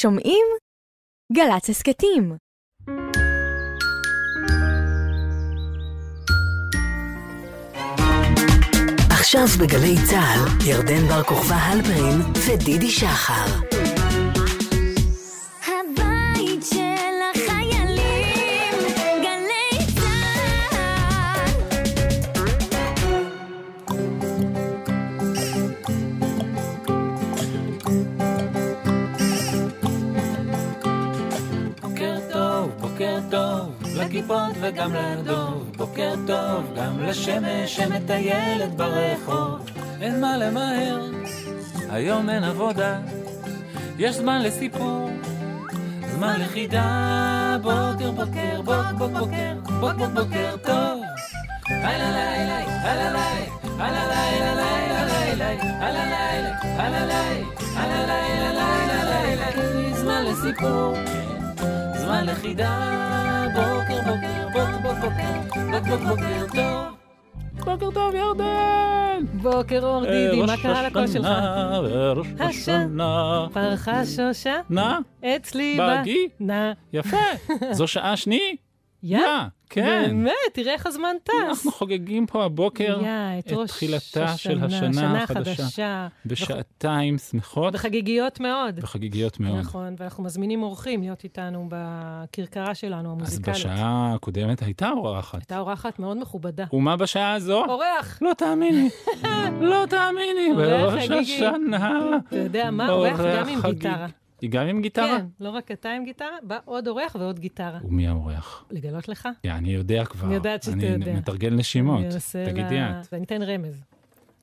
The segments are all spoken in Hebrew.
שומעים? גל"צ הסכתים. עכשיו בגלי צה"ל, ירדן בר כוכבא הלפרין ודידי שחר. לכיפות וגם לדוב. בוקר טוב, גם לשמש שמטיילת ברחוב. אין מה למהר, היום אין עבודה. יש זמן לסיפור, זמן לחידה. בוקר, בוקר, בוק, בוק, בוקר, בוק, בוק, בוקר טוב. הלא לילה, הלא לילה, הלא לילה, לילה, לילה, הלא לילה, הלא לילה, הלא לילה, לילה, לילה. זמן לסיפור. זמן לחידה, בוקר בוקר, בוקר בוקר, בוקר בוקר בוקר טוב. בוקר טוב ירדן! בוקר אור דידי, מה קרה לקול שלך? ראש השנה. פרחה שושה? נא, אצלי בהגי? נא. יפה. זו שעה שני? יא? כן. באמת, תראה איך הזמן טס. אנחנו חוגגים פה הבוקר יא, את את תחילתה של השנה, השנה שנה החדשה. חדשה. בשעתיים שמחות וחגיגיות מאוד. וחגיגיות מאוד. נכון, ואנחנו מזמינים אורחים להיות איתנו בכרכרה שלנו, אז המוזיקלית. בשעה הקודמת הייתה אורחת. הייתה אורחת מאוד מכובדה. ומה בשעה הזו? אורח! לא תאמיני, לא תאמיני, בראש. השנה. אתה יודע מה? אורח גם עם. גיטרה. היא גם עם גיטרה? כן, לא רק אתה עם גיטרה, בא עוד אורח ועוד גיטרה. ומי האורח? לגלות לך? יא, אני יודע כבר. אני יודעת שאתה יודע. אני מתרגל נשימות. אני תגידי לה- את. ואני אתן רמז.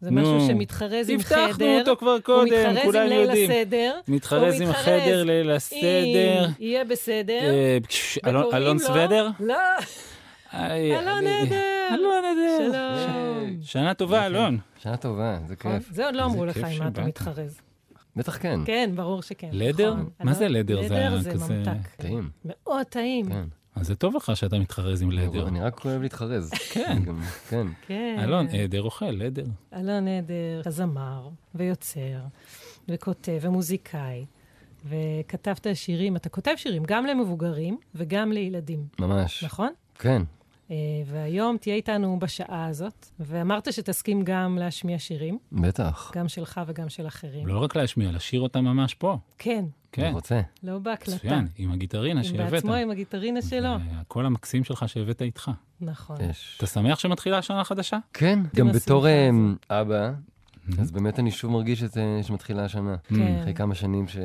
זה נו. משהו שמתחרז עם חדר. הבטחנו אותו כבר הוא קודם, מתחרז עם ליל יודעים. הסדר. מתחרז הוא עם מתחרז החדר, ליל הסדר. עם יהיה בסדר. אה, פש, אלון- סוודר? לא, איי, אלון אני- עדר. אלון עדר. שלום. שנה טובה, אלון. שנה טובה, זה כיף. זה עוד לא אמרו לך אם אתה. מתחרז. בטח כן. כן, ברור שכן. לדר? נכון. מה זה לדר? זה לדר זה כזה- ממתק. טעים, מאוד טעים. כן. אז זה טוב לך שאתה מתחרז עם לדר. אני רק אוהב להתחרז. כן. כן. כן. אלון, עדר אוכל, לדר. אלון עדר, אתה זמר ויוצר וכותב ומוזיקאי. וכתבת שירים, אתה כותב שירים גם למבוגרים וגם לילדים, ממש. נכון? כן. אה, והיום תהיה איתנו בשעה הזאת, ואמרת שתסכים גם להשמיע שירים, בטח. גם שלך וגם של אחרים. לא רק להשמיע, לשיר אותם ממש פה. כן, כן, אני רוצה. לא בהקלטה. מצוין, עם הגיטרינה שהבאת. בעצמו, עם הגיטרינה שלו. הקול המקסים שלך שהבאת איתך. נכון. יש. אתה שמח שמתחילה השנה החדשה? כן, גם בתור אמ, אבא, אז באמת אני שוב מרגיש את זה שמתחילה השנה. כן. אחרי כמה שנים ש...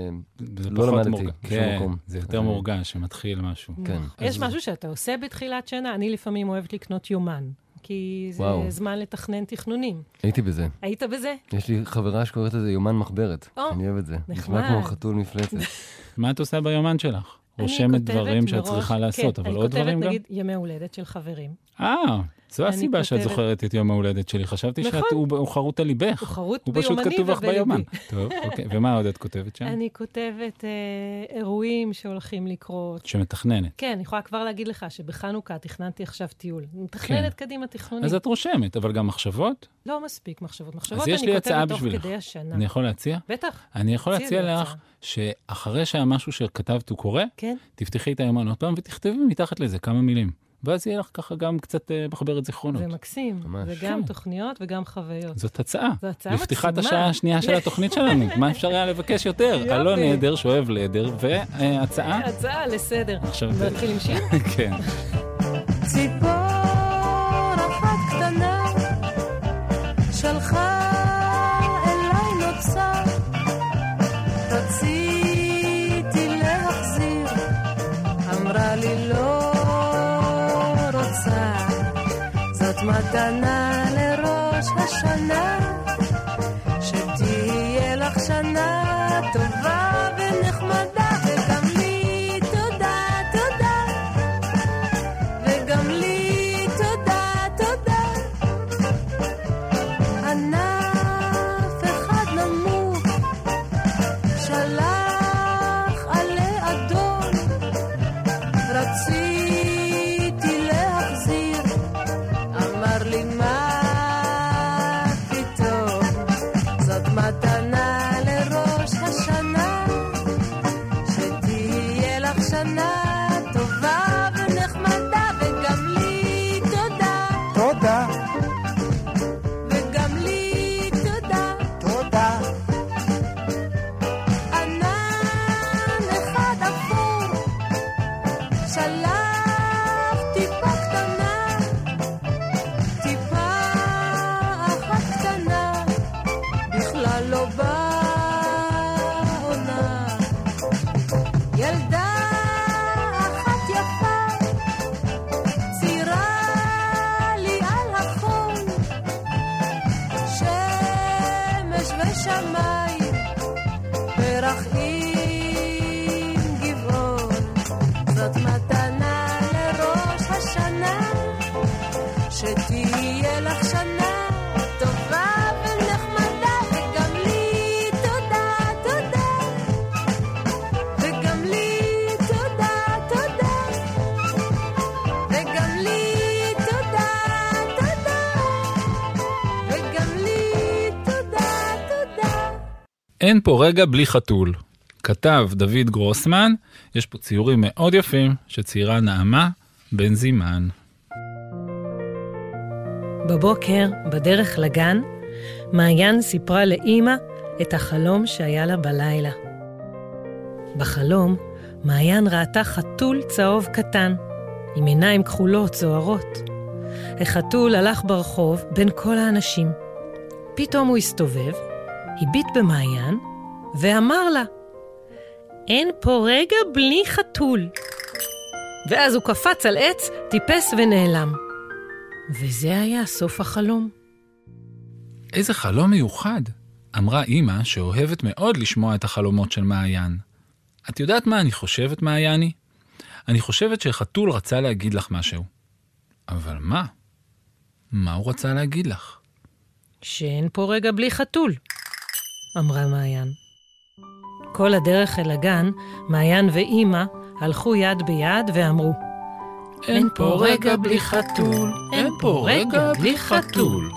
זה לא פחות למדתי. בשום כן, מקום. זה יותר מורגש שמתחיל משהו. כן. יש אז- משהו שאתה עושה בתחילת שנה? אני לפעמים אוהבת לקנות יומן, כי זה וואו. זמן לתכנן תכנונים. הייתי בזה. היית בזה? יש לי חברה שקוראת לזה יומן מחברת. או, אני אוהב את זה. נחמד. נשמע כמו חתול מפלצת. מה את עושה ביומן שלך? אני רושמת דברים שאת מראש- צריכה לעשות, כן, אבל עוד דברים אני גם? כותבת נגיד ימי הולדת של חברים. אה, זו הסיבה שאת זוכרת את יום ההולדת שלי. חשבתי נכון. שהוא חרוט על ליבך. הוא חרוט הוא פשוט ביומני כתוב לך. ביומן. טוב, אוקיי. ומה עוד את כותבת שם? אני כותבת אה, אירועים שהולכים לקרות. שמתכננת. כן, אני יכולה כבר להגיד לך שבחנוכה תכננתי עכשיו טיול. מתכננת קדימה תכנונים. כן. אז את רושמת, אבל גם מחשבות? לא מספיק מחשבות. מחשבות יש אני כותבת תוך. כדי השנה. אני יכול להציע? בטח, אני יכול להציע לך. שאחרי שהמשהו שכתבת הוא קורה, כן? תפתחי את היומן עוד פעם ותכתבי מתחת לזה כמה מילים. ואז יהיה לך ככה גם קצת אה, מחברת זיכרונות. זה מקסים. ממש. זה גם כן. תוכניות וגם חוויות. זאת הצעה. זו הצעה לפתיחת מקסימה. השעה השנייה של התוכנית שלנו. מה אפשר היה לבקש יותר? אלון נהדר שאוהב לדר, והצעה? הצעה לסדר. עכשיו... נתחיל עם שיר? כן. ציפור שתהיה לך שנה טובה ונחמדה, וגם לי תודה, תודה, וגם לי תודה, תודה, וגם לי תודה, תודה, וגם לי תודה, תודה. אין פה רגע בלי חתול. כתב דוד גרוסמן, יש פה ציורים מאוד יפים שציירה נעמה בן זימן. בבוקר, בדרך לגן, מעיין סיפרה לאימא את החלום שהיה לה בלילה. בחלום, מעיין ראתה חתול צהוב קטן, עם עיניים כחולות זוהרות. החתול הלך ברחוב בין כל האנשים. פתאום הוא הסתובב, הביט במעיין, ואמר לה, אין פה רגע בלי חתול. ואז הוא קפץ על עץ, טיפס ונעלם. וזה היה סוף החלום. איזה חלום מיוחד, אמרה אימא שאוהבת מאוד לשמוע את החלומות של מעיין. את יודעת מה אני חושבת, מעייני? אני חושבת שחתול רצה להגיד לך משהו. אבל מה? מה הוא רצה להגיד לך? שאין פה רגע בלי חתול, אמרה מעיין. כל הדרך אל הגן, מעיין ואימא הלכו יד ביד ואמרו, אין פה רגע בלי חתול, אין פה רגע בלי חתול.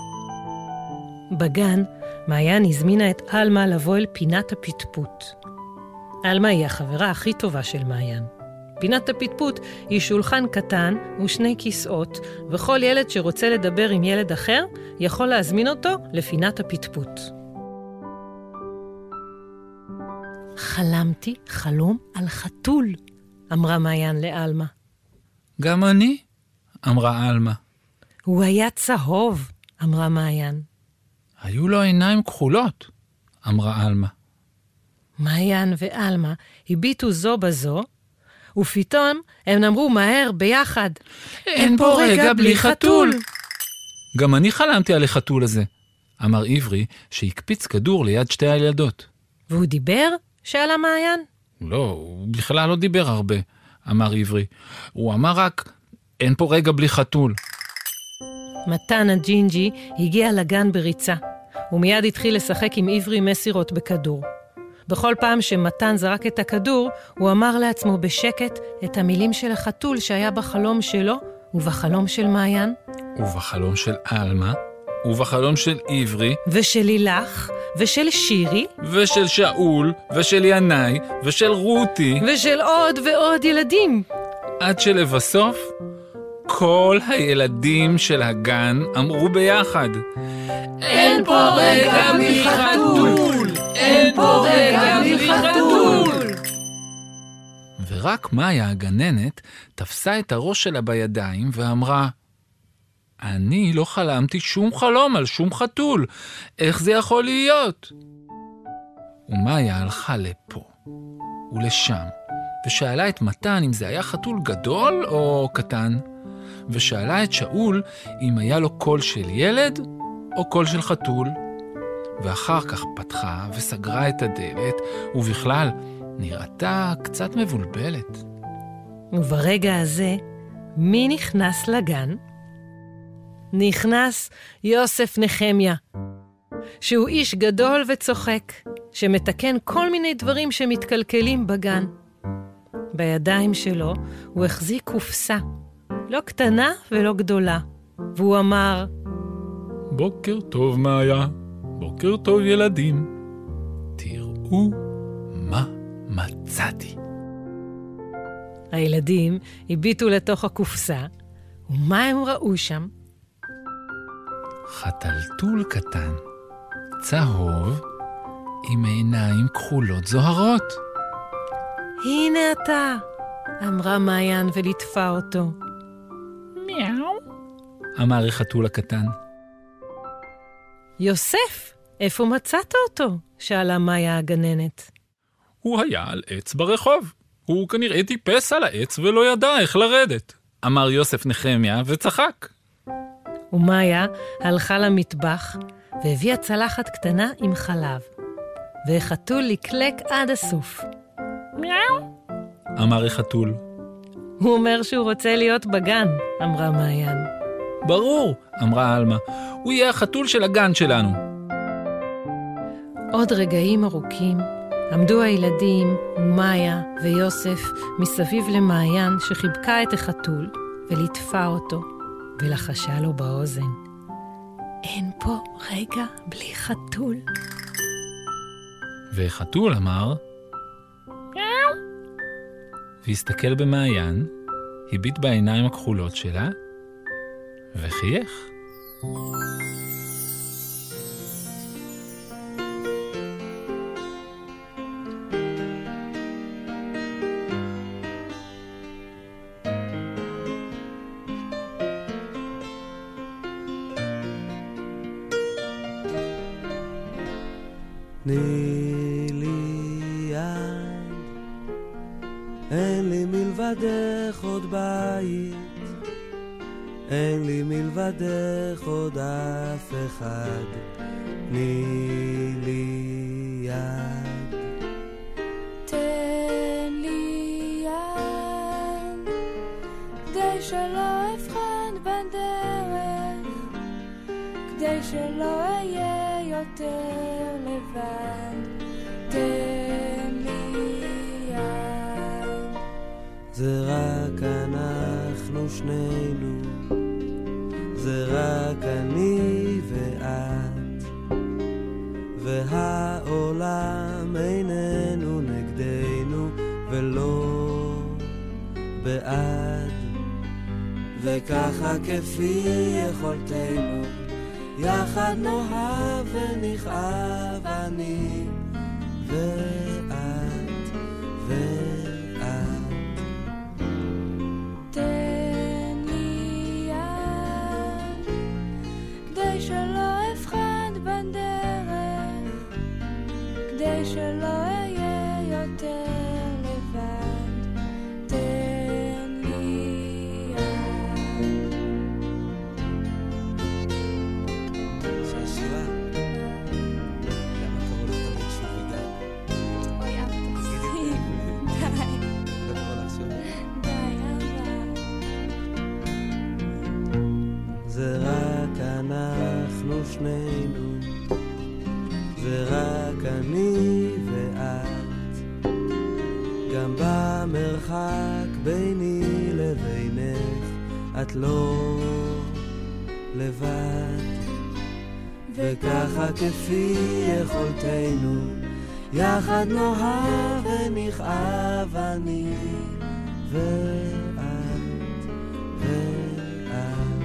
בגן, מעיין הזמינה את עלמה לבוא אל פינת הפטפוט. עלמה היא החברה הכי טובה של מעיין. פינת הפטפוט היא שולחן קטן ושני כיסאות, וכל ילד שרוצה לדבר עם ילד אחר יכול להזמין אותו לפינת הפטפוט. חלמתי חלום על חתול, אמרה מעיין לעלמה. גם אני, אמרה עלמה. הוא היה צהוב, אמרה מעיין. היו לו עיניים כחולות, אמרה עלמה. מעיין ועלמה הביטו זו בזו, ופתאום הם אמרו מהר, ביחד, אין פה רגע בלי חתול. גם אני חלמתי על החתול הזה, אמר עברי, שהקפיץ כדור ליד שתי הילדות. והוא דיבר? שאלה מעיין. לא, הוא בכלל לא דיבר הרבה, אמר עברי. הוא אמר רק, אין פה רגע בלי חתול. מתן הג'ינג'י הגיע לגן בריצה. הוא מיד התחיל לשחק עם עברי מסירות בכדור. בכל פעם שמתן זרק את הכדור, הוא אמר לעצמו בשקט את המילים של החתול שהיה בחלום שלו ובחלום של מעיין, ובחלום של עלמה, ובחלום של עברי, ושל לילך, ושל שירי, ושל שאול, ושל ינאי, ושל רותי, ושל עוד ועוד ילדים. עד שלבסוף, כל הילדים של הגן אמרו ביחד, אין פה רגע בלי חתול! אין פה רגע בלי חתול! ורק מאיה הגננת תפסה את הראש שלה בידיים ואמרה, אני לא חלמתי שום חלום על שום חתול, איך זה יכול להיות? ומאיה הלכה לפה ולשם, ושאלה את מתן אם זה היה חתול גדול או קטן, ושאלה את שאול אם היה לו קול של ילד או קול של חתול. ואחר כך פתחה וסגרה את הדלת, ובכלל, נראתה קצת מבולבלת. וברגע הזה, מי נכנס לגן? נכנס יוסף נחמיה, שהוא איש גדול וצוחק, שמתקן כל מיני דברים שמתקלקלים בגן. בידיים שלו הוא החזיק קופסה, לא קטנה ולא גדולה, והוא אמר, בוקר טוב, מאיה. בוקר טוב, ילדים. תראו מה מצאתי. הילדים הביטו לתוך הקופסה, ומה הם ראו שם? חתלתול קטן, צהוב, עם עיניים כחולות זוהרות. הנה אתה, אמרה מעיין וליטפה אותו. מיהו? אמר החתול הקטן. יוסף, איפה מצאת אותו? שאלה מאיה הגננת. הוא היה על עץ ברחוב. הוא כנראה טיפס על העץ ולא ידע איך לרדת. אמר יוסף נחמיה וצחק. ומאיה הלכה למטבח והביאה צלחת קטנה עם חלב. והחתול לקלק עד הסוף. אמר החתול. הוא אומר שהוא רוצה להיות בגן, אמרה מעיין. ברור, אמרה עלמה. הוא יהיה החתול של הגן שלנו. עוד רגעים ארוכים עמדו הילדים, ומאיה ויוסף מסביב למעיין שחיבקה את החתול וליטפה אותו ולחשה לו באוזן. אין פה רגע בלי חתול. והחתול אמר, והסתכל במעיין, הביט בעיניים הכחולות שלה, וחייך. תני לי יד, אין לי מלבדך עוד בית, אין לי מלבדך עוד אף אחד, תני לי יד. תן לי יד, כדי שלא אבחן בדרך, כדי שלא אהיה יותר זה רק אנחנו שנינו, זה רק אני ואת, והעולם איננו נגדנו ולא בעד, וככה כפי יכולתנו, יחד נאהב ונכאב אני ואת ואת. תן לי יד, כדי שלא אבחן בדרך, כדי שלא לא לבד. וככה כפי יכולתנו, יחד נאהב ונכאב אני ואת ואת.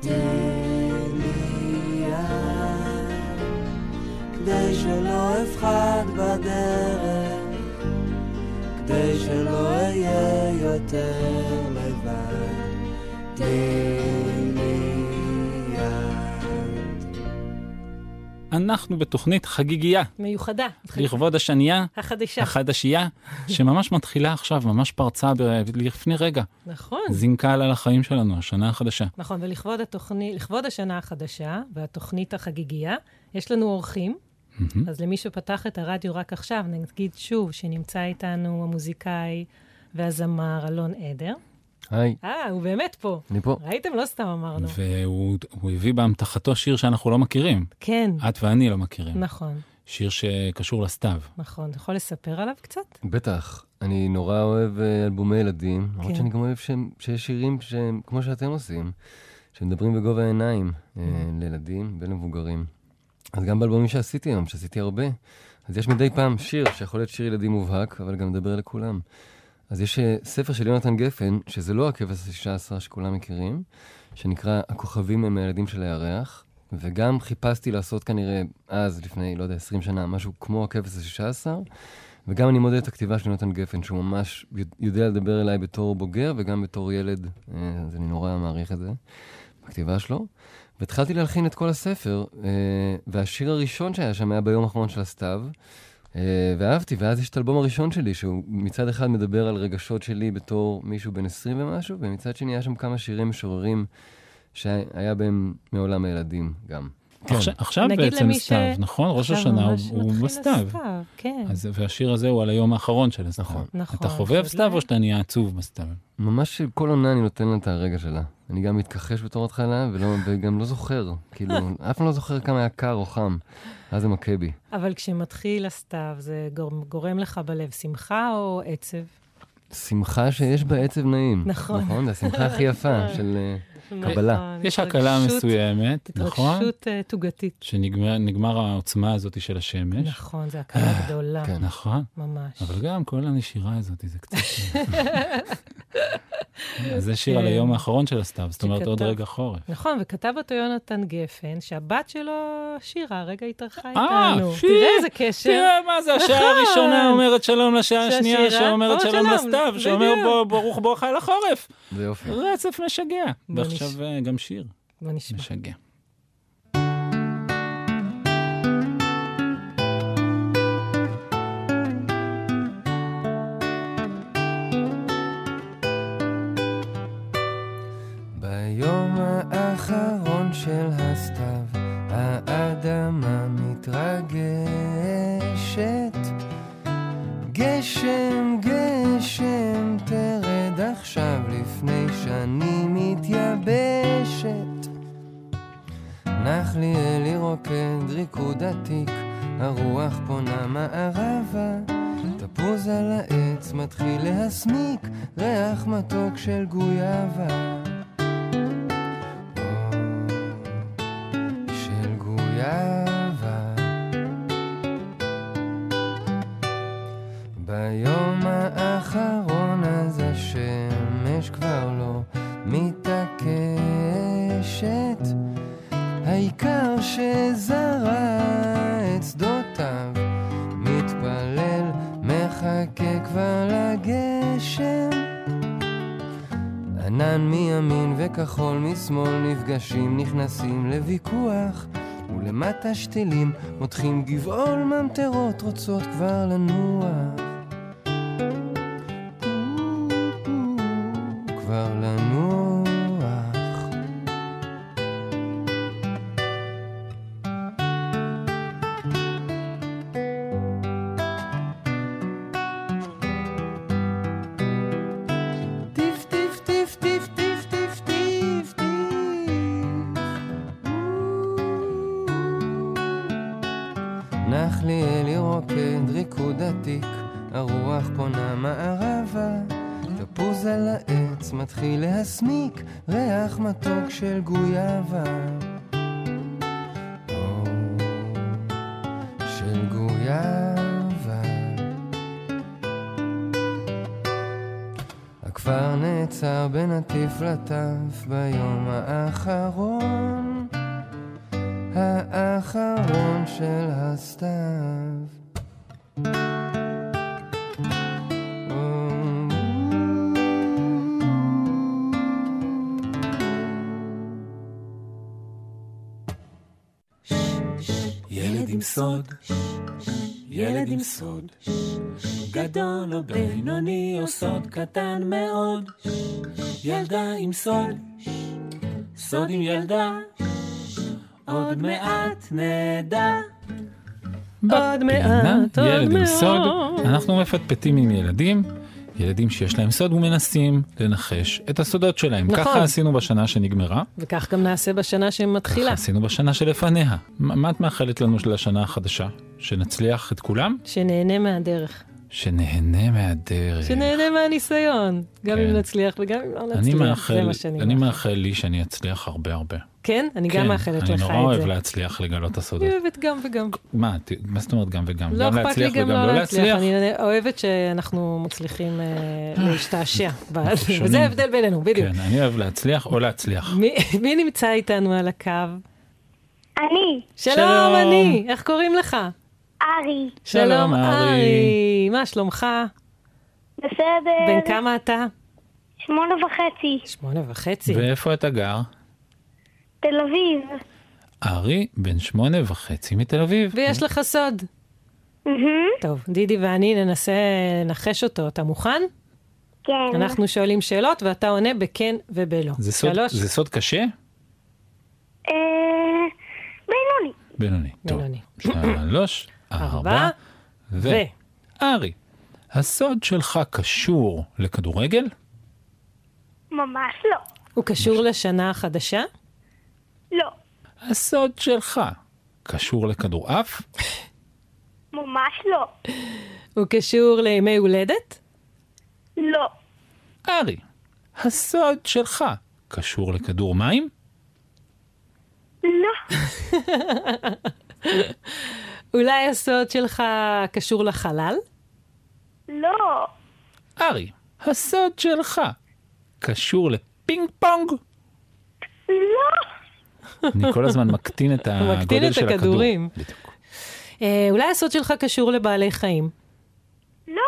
תן לי יד, כדי שלא אפחד בדרך, כדי שלא אהיה יותר אנחנו בתוכנית חגיגייה, מיוחדה. לכבוד השנייה, החדשה. החדשייה, שממש מתחילה עכשיו, ממש פרצה ב- לפני רגע. נכון. זינקה על החיים שלנו, השנה החדשה. נכון, ולכבוד התוכנית, לכבוד השנה החדשה והתוכנית החגיגייה, יש לנו אורחים. מהמם. אז למי שפתח את הרדיו רק עכשיו, נגיד שוב שנמצא איתנו המוזיקאי והזמר אלון עדר. היי, אה, הוא באמת פה. אני פה. ראיתם? לא סתם אמרנו. והוא הוא הביא באמתחתו שיר שאנחנו לא מכירים. כן, את ואני לא מכירים. נכון, שיר שקשור לסתיו. נכון. אתה יכול לספר עליו קצת? בטח. אני נורא אוהב אה, אלבומי ילדים, למרות כן. שאני גם אוהב שהם- שיש שירים שהם, כמו שאתם עושים, שמדברים בגובה העיניים אה, לילדים ולמבוגרים. אז גם באלבומים שעשיתי היום, שעשיתי הרבה, אז יש מדי פעם שיר שיכול להיות שיר ילדים מובהק, אבל גם מדבר לכולם. אז יש אה, ספר של יונתן גפן, שזה לא הכבש השישה עשר שכולם מכירים, שנקרא הכוכבים הם הילדים של הירח, וגם חיפשתי לעשות כנראה אז, לפני, לא יודע, 20 שנה, משהו כמו הכבש השישה עשר, וגם אני מודד את הכתיבה של יונתן גפן, שהוא ממש יודע לדבר אליי בתור בוגר וגם בתור ילד, אה, אז אני נורא מעריך את זה, בכתיבה שלו. והתחלתי להלחין את כל הספר, אה, והשיר הראשון שהיה שם היה ביום האחרון של הסתיו, ואהבתי, ואז יש את האלבום הראשון שלי, שהוא מצד אחד מדבר על רגשות שלי בתור מישהו בן 20 ומשהו, ומצד שני היה שם כמה שירים משוררים שהיה בהם מעולם הילדים גם. כן. עכשיו, עכשיו בעצם למי ש- סתיו, נכון? ראש השנה הוא, ממש הוא מתחיל בסתיו. הסתיו, כן. אז, והשיר הזה הוא על היום האחרון של הסתיו. נכון. נכון. אתה חובב סתיו או שאתה נהיה עצוב בסתיו? ממש כל עונה אני נותן לה את הרגע שלה. אני גם מתכחש בתור התחלה, ולא, וגם לא זוכר. כאילו, אף פעם לא זוכר כמה היה קר או חם. אז זה מכה בי. אבל כשמתחיל הסתיו, זה גורם, גורם לך בלב שמחה או עצב? שמחה שיש בה עצב נעים. נכון. נכון? זו השמחה הכי יפה של אה, קבלה. נכון, יש הקלה מסוימת, נכון? התרגשות אה, תוגתית. שנגמר נגמר העוצמה הזאת של השמש. נכון, זו הקלה גדולה, כן. נכון. ממש. אבל גם כל הנשירה הזאת, זה קצת... זה שיר על כן. היום האחרון של הסתיו, זאת אומרת עוד רגע חורף. נכון, וכתב אותו יונתן גפן, שהבת שלו, שירה, הרגע התארחה אה, איתנו. תראה איזה קשר. תראה מה זה, השעה נכון. הראשונה אומרת שלום לשעה השנייה, שאומרת אומרת שלום לסתיו, שאומר ברוך בואך אל החורף. זה יופי. רצף משגע. עכשיו אה, גם שיר. בוא נשמע. משגע. נחליאלי רוקד ריקוד עתיק, הרוח פונה מערבה. תפוז על העץ מתחיל להסמיק, ריח מתוק של גויאבה. של גויאבה. ביום האחרון אז השמש כבר לא מתעקשת, העיקר שזרע את שדותיו, מתפלל, מחכה כבר לגשם. ענן מימין וכחול משמאל נפגשים, נכנסים לוויכוח, ולמטה שתילים מותחים גבעול ממטרות רוצות כבר לנוע. לטף ביום האחרון. ילדה עם סוד, סוד עם ילדה, עוד מעט נדע. עוד מעט, עוד ילד עם סוד. אנחנו מפטפטים עם ילדים, ילדים שיש להם סוד ומנסים לנחש את הסודות שלהם. נכון. ככה עשינו בשנה שנגמרה, וכך גם נעשה בשנה שמתחילה. ככה עשינו בשנה שלפניה. מה מה את מאחלת לנו לשנה החדשה? שנצליח את כולם? שנהנה מהדרך. שנהנה מהדרך. שנהנה מהניסיון, גם אם כן. נצליח וגם אם לא אני נצליח, מאחל, זה מה שאני אני מאחל. מאחל לי שאני אצליח הרבה הרבה. כן? אני גם מאחלת לך את זה. אני נורא אוהב להצליח לגלות את הסודות. אני אוהבת גם וגם. מה, מה זאת אומרת גם וגם? לא גם אכפת לי להצליח גם וגם לא לא להצליח? אני אוהבת שאנחנו מצליחים אה, להשתעשע, ב- שונים. וזה ההבדל בינינו, בדיוק. כן, אני אוהב להצליח או להצליח. מי- מי נמצא איתנו על הקו? אני, שלום, שלום. אני, איך קוראים לך? ארי, שלום, ארי. ארי, מה שלומך? בסדר. בן כמה אתה? שמונה וחצי, שמונה וחצי. ואיפה אתה גר? תל אביב. ארי, בן שמונה וחצי מתל אביב. ויש לך סוד. טוב, דידי ואני ננסה לנחש אותו. אתה מוכן? כן. אנחנו שואלים שאלות ואתה עונה בכן ובלא. זה סוד- שלוש, זה סוד קשה? אה, בינוני. בינוני. טוב. בינוני. שלוש, ארבע, ו... ו... ארי, הסוד שלך קשור לכדורגל? ממש לא. הוא קשור לשנה החדשה? לא. הסוד שלך קשור לכדורעף? ממש לא. הוא קשור לימי הולדת? לא. ארי, הסוד שלך קשור לכדור מים? לא. אולי הסוד שלך קשור לחלל? לא. ארי, הסוד שלך קשור לפינג פונג? לא. אני כל הזמן מקטין את הוא מקטין הגודל את של הכדור. הכדורים. בדיוק. אה, אולי הסוד שלך קשור לבעלי חיים? לא.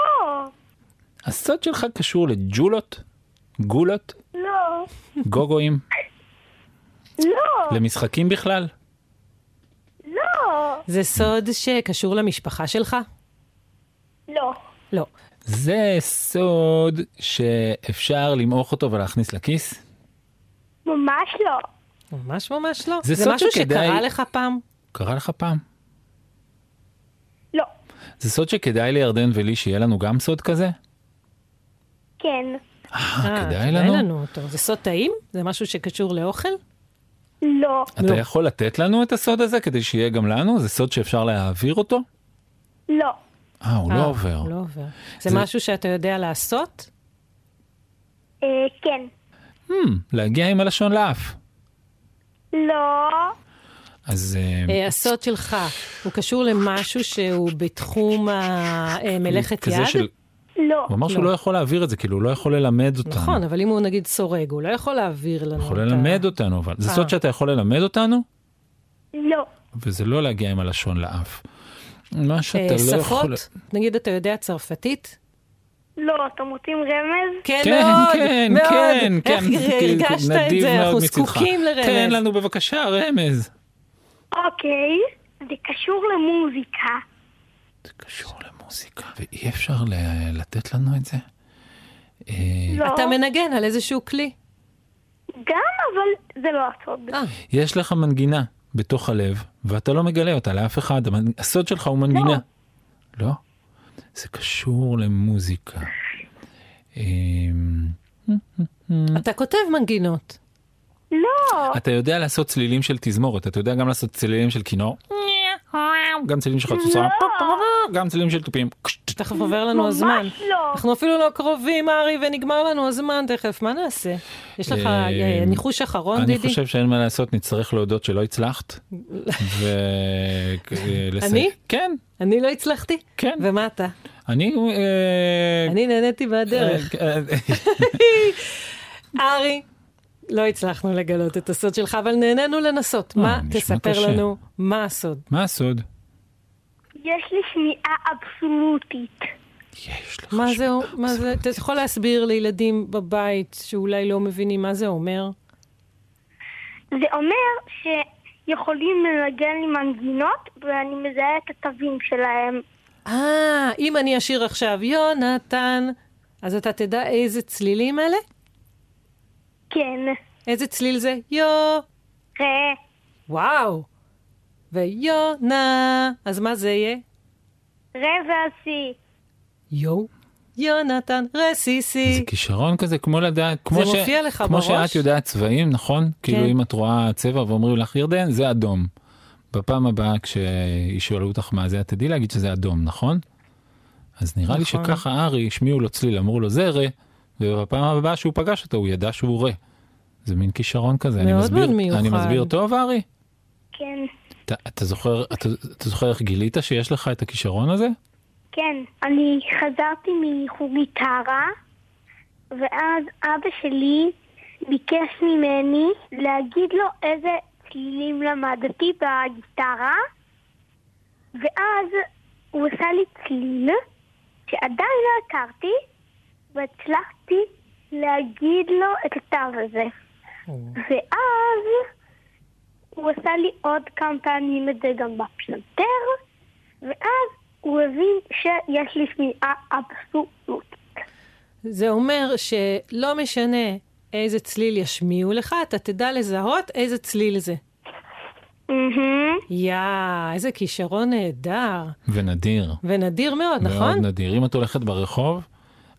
הסוד שלך קשור לג'ולות? גולות? לא. גוגואים? לא. למשחקים בכלל? לא. זה סוד שקשור למשפחה שלך? לא. לא. זה סוד שאפשר למעוך אותו ולהכניס לכיס? ממש לא. ממש ממש לא. זה זה סוד משהו שכדאי- שקרה לך פעם? קרה לך פעם? לא. זה סוד שכדאי לירדן ולי שיהיה לנו גם סוד כזה? כן. אה, אה, כדאי לנו? לנו אותו. זה סוד טעים? זה משהו שקשור לאוכל? לא. אתה לא. יכול לתת לנו את הסוד הזה כדי שיהיה גם לנו? זה סוד שאפשר להעביר אותו? לא. אה, הוא אה, לא עובר. הוא לא עובר. זה זה- משהו שאתה יודע לעשות? אה, כן. Hmm, להגיע עם הלשון לאף. לא. אז אה, אה, הסוד שלך, הוא קשור למשהו שהוא בתחום ה- אה, מלאכת כזה יד? של... לא. הוא אמר שהוא לא. לא יכול להעביר את זה, כאילו הוא לא יכול ללמד אותנו. נכון, אבל אם הוא נגיד סורג, הוא לא יכול להעביר לנו הוא יכול את ה- ללמד אותנו, אבל זה אה. סוד שאתה יכול ללמד אותנו, לא. וזה לא להגיע עם הלשון לאף. מה שאתה אה, לא יכול... שפות? נגיד אתה יודע צרפתית? לא. אתם רוצים רמז? כן, כן, מאוד, כן, מאוד. כן, איך כן, הרגשת את זה? אנחנו. זקוקים לרמז. תן לנו בבקשה רמז. אוקיי. זה קשור למוזיקה. זה קשור למוזיקה, ואי אפשר ל- לתת לנו את זה? אה, לא. אתה מנגן על איזשהו כלי. גם, אבל זה לא הסוד. אה, יש לך מנגינה בתוך הלב, ואתה לא מגלה אותה לאף אחד. הסוד שלך הוא מנגינה. לא? זה קשור למוזיקה. אמ, אתה כותב מנגינות. לא. אתה יודע לעשות צלילים של תזמורת, אתה יודע גם לעשות צלילים של כינור? גם צלילים של חצוצרה, גם צלילים של תופים. תכף עובר לנו הזמן. ממש לא. אנחנו אפילו לא קרובים, ארי, ונגמר לנו הזמן תכף, מה נעשה? יש לך אה, אה, ניחוש אחרון, אני דידי? חושב שאין מה לעשות, נצטרך להודות שלא הצלחת. אני? כן, אני לא הצלחתי? כן. ומה אתה? אני... אה, אני נהניתי מהדרך. ארי, לא הצלחנו לגלות את הסוד שלך, אבל נהנינו לנסות. אה, מה? תספר קשה. לנו מה הסוד. מה הסוד? יש לי שמיעה אבסולוטית. יש לך מה. זה, מה זה, אתה יכול להסביר לילדים בבית שאולי לא מבינים מה זה אומר? זה אומר שיכולים לנגן לי מנגינות ואני מזהה את התווים שלהם. אה, אם אני אשיר עכשיו יונתן, אז אתה תדע איזה צלילים אלה? כן. איזה צליל זה? יו. ראה. וואו. ויונה, אז מה זה יהיה? ראה ועשי. יו. יונתן רסיסי. זה כישרון כזה כמו לדעת, כמו, זה מופיע לך כמו בראש? כן. שאת יודעת צבעים, נכון? כאילו אם את רואה צבע ואומרים לך ירדן, זה אדום. בפעם הבאה כשישאלו אותך מה זה, את תדעי להגיד שזה אדום, נכון? אז נראה לי נכון. שככה ארי השמיעו לו צליל, אמרו לו זה רה, ובפעם הבאה שהוא פגש אותו הוא ידע שהוא רה. זה מין כישרון כזה, אני מאוד מסביר, מאוד מיוחד. אני מסביר טוב ארי? כן, אתה, אתה זוכר, אתה, אתה זוכר איך גילית שיש לך את הכישרון הזה? כן. אני חזרתי מחוג גיטרה, ואז אבא שלי ביקש ממני להגיד לו איזה צלילים למדתי בגיטרה, ואז הוא עשה לי צליל שעדיין לא הכרתי, והצלחתי להגיד לו את התו הזה. ואז הוא עשה לי עוד כמה פעמים את זה גם בפסנתר, ואז הוא הבין שיש לי שמיעה אבסולוטית. זה אומר שלא משנה איזה צליל ישמיעו לך, אתה תדע לזהות איזה צליל זה. יאה, איזה כישרון נהדר. ונדיר. ונדיר מאוד, מאוד נכון? נדיר. אם את הולכת ברחוב,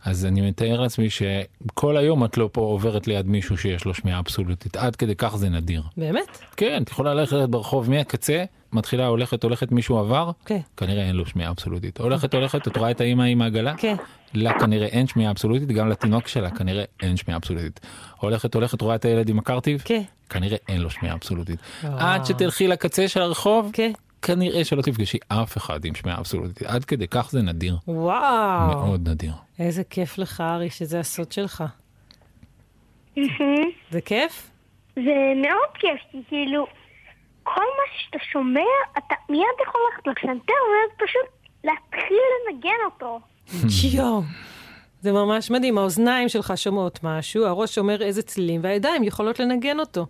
אז אני מתאר לעצמי שכל היום את לא פה עוברת ליד מישהו שיש לו שמיעה אבסולוטית. עד כדי כך זה נדיר. באמת? כן, את יכולה ללכת ברחוב מהקצה, מתחילה הולכת הולכת מישהו עבר, כן. כנראה אין לו שמיעה אבסולוטית. הולכת הולכת, את רואה את האמא עם העגלה? כן. לה כנראה אין שמיעה אבסולוטית, גם לתינוק שלה כנראה אין שמיעה אבסולוטית. הולכת הולכת, רואה את הילד עם הקרטיב? כן. כנראה אין לו שמיעה אבסולוטית. וואו. עד שתלכי לקצה של הרחוב, כן. כנראה שלא תפגשי אף אחד עם שמיעה אבסולוטית. עד כדי כך זה נדיר. וואו. מאוד נדיר. איזה כיף לך, ארי, שזה הסוד שלך. זה כיף? זה מאוד כיף, כי כאילו, כל מה שאתה שומע, אתה מיד יכול ללכת לפסנתר, ואז פשוט להתחיל לנגן אותו. יואו. זה ממש מדהים, האוזניים שלך שומעות משהו, הראש אומר איזה צלילים, והידיים יכולות לנגן אותו.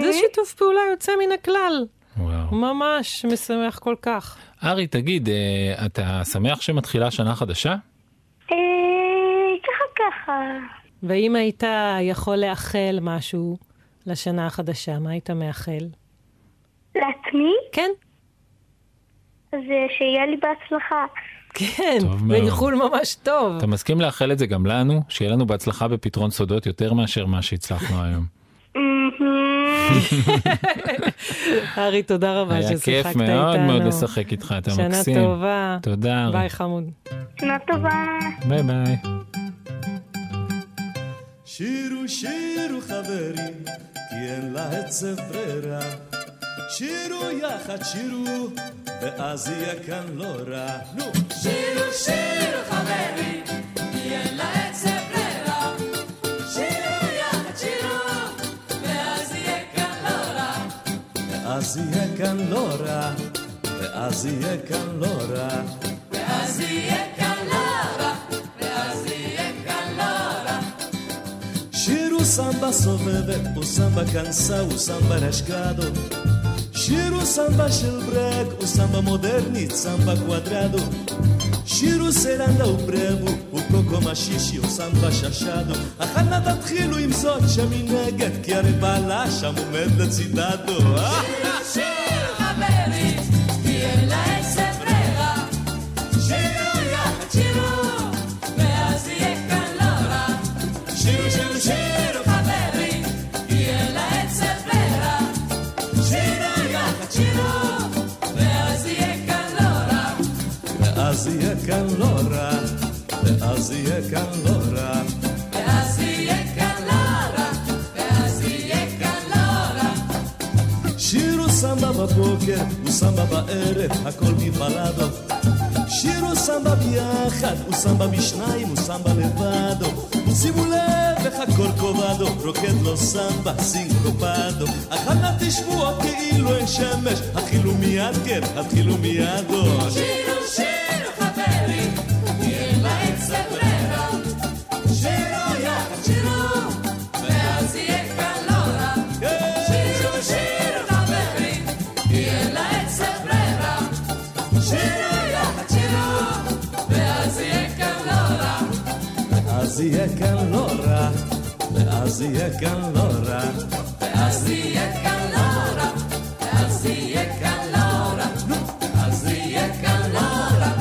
זה שיתוף פעולה יוצא מן הכלל. וואו. ממש משמח כל כך. ארי, תגיד, אה, אתה שמח שמתחילה שנה חדשה? אה, ככה ככה. ואם היית יכול לאחל משהו לשנה החדשה, מה היית מאחל? לעצמי, כן, אז אה, שיהיה לי בהצלחה. כן, טוב מאוד. באיחול ממש טוב. אתה מסכים לאחל את זה גם לנו? שיהיה לנו בהצלחה בפתרון סודות יותר מאשר מה שהצלחנו היום. ארי, תודה רבה היה ששיחקת כיף איתנו. מאוד מאוד לשחק איתך, אתה שנה מקסים. טובה. תודה, ארי. ביי, חמוד. שנה טובה. ביי ביי. שירו שירו חברים, כי אין לה עצב ברירה. שירו יחד שירו, ואז יהיה כאן לא רע. נו! שירו שירו חברים, כי אין לה ואז יהיה כאן לא רע, ואז יהיה כאן לא רע. ואז יהיה כאן לא רע, ואז יהיה כאן לא רע. Soveve, o samba cansa, o samba rasgado. Shiro samba shilbreg, o samba modernit, samba quadrado. Shiro seranda o brevo, o coco machixe, o samba chachado. החנה תתחילו עם זאת שמנגד, כי הרי בעלה שם עומד לצידדו. אה? שירו שירו, ואז יהיה כאן לא רע. ואז יהיה כאן לא בבוקר וסמבה בערב, הכל מבלדו. שירו סמבה ביחד, וסמבה בשניים, וסמבה לבדו. שימו לב איך הקורקובדו רוקד לו סמבה סינקופדו. תשבו עוד כאילו אין שמש, התחילו מיד כן, התחילו מידו. שירו שירו יהיה כאן לא רע, ואז יהיה כאן לא רע. ואז יהיה כאן לא רע. ואז יהיה כאן לא רע. ואז יהיה כאן לא רע.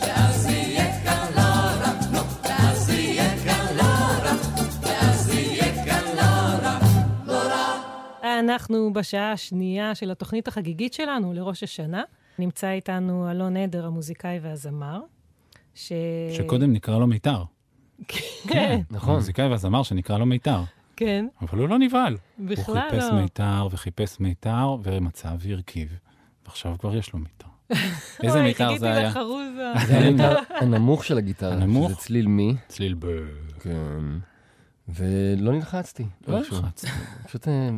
ואז יהיה כאן לא רע. ואז יהיה כאן לא רע. ואז יהיה כאן לא רע. לא רע. אנחנו בשעה השנייה של התוכנית החגיגית שלנו לראש השנה. נמצא איתנו אלון עדר, המוזיקאי והזמר. ש... שקודם נקרא לו מיתר. כן, נכון. מוזיקאי והזמר שנקרא לו מיתר. כן, אבל הוא לא נבהל. בכלל הוא חיפש לא. מיתר וחיפש מיתר ומצא והרכיב. ועכשיו כבר יש לו מיתר. איזה מיתר זה היה? זה המיתר הנמוך של הגיטרה. הנמוך? שזה צליל מי. צליל ב... כן. ולא נלחצתי. לא. נלחץ. פשוט אה,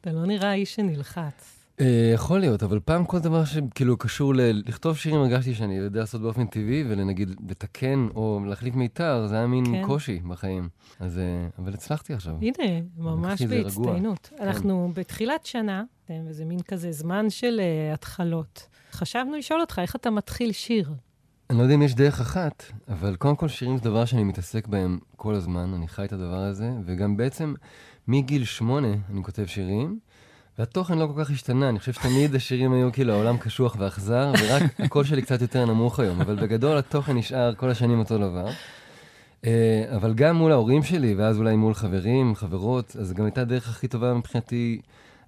אתה לא נראה איש שנלחץ. אה, יכול להיות, אבל פעם כל דבר שכאילו קשור ל... לכתוב שירים הרגשתי שאני יודע לעשות באופן טבעי, ולנגיד לתקן או להחליף מיתר, זה היה מין כן. קושי בחיים. אז... אה, אבל הצלחתי עכשיו. הנה, ממש רגוע. כן. בהצטיינות. אנחנו בתחילת שנה, אה, וזה מין כזה זמן של אה, התחלות. חשבנו לשאול אותך, איך אתה מתחיל שיר? אני לא יודע אם יש דרך אחת, אבל קודם כל שירים זה דבר שאני מתעסק בהם כל הזמן, אני חי את הדבר הזה, וגם בעצם מגיל שמונה אני כותב שירים, והתוכן לא כל כך השתנה, אני חושב שתמיד השירים היו כאילו העולם קשוח ואכזר, ורק הקול שלי קצת יותר נמוך היום, אבל בגדול התוכן נשאר כל השנים אותו דבר. אה, אבל גם מול ההורים שלי, ואז אולי מול חברים, חברות, אז גם הייתה הדרך הכי טובה מבחינתי.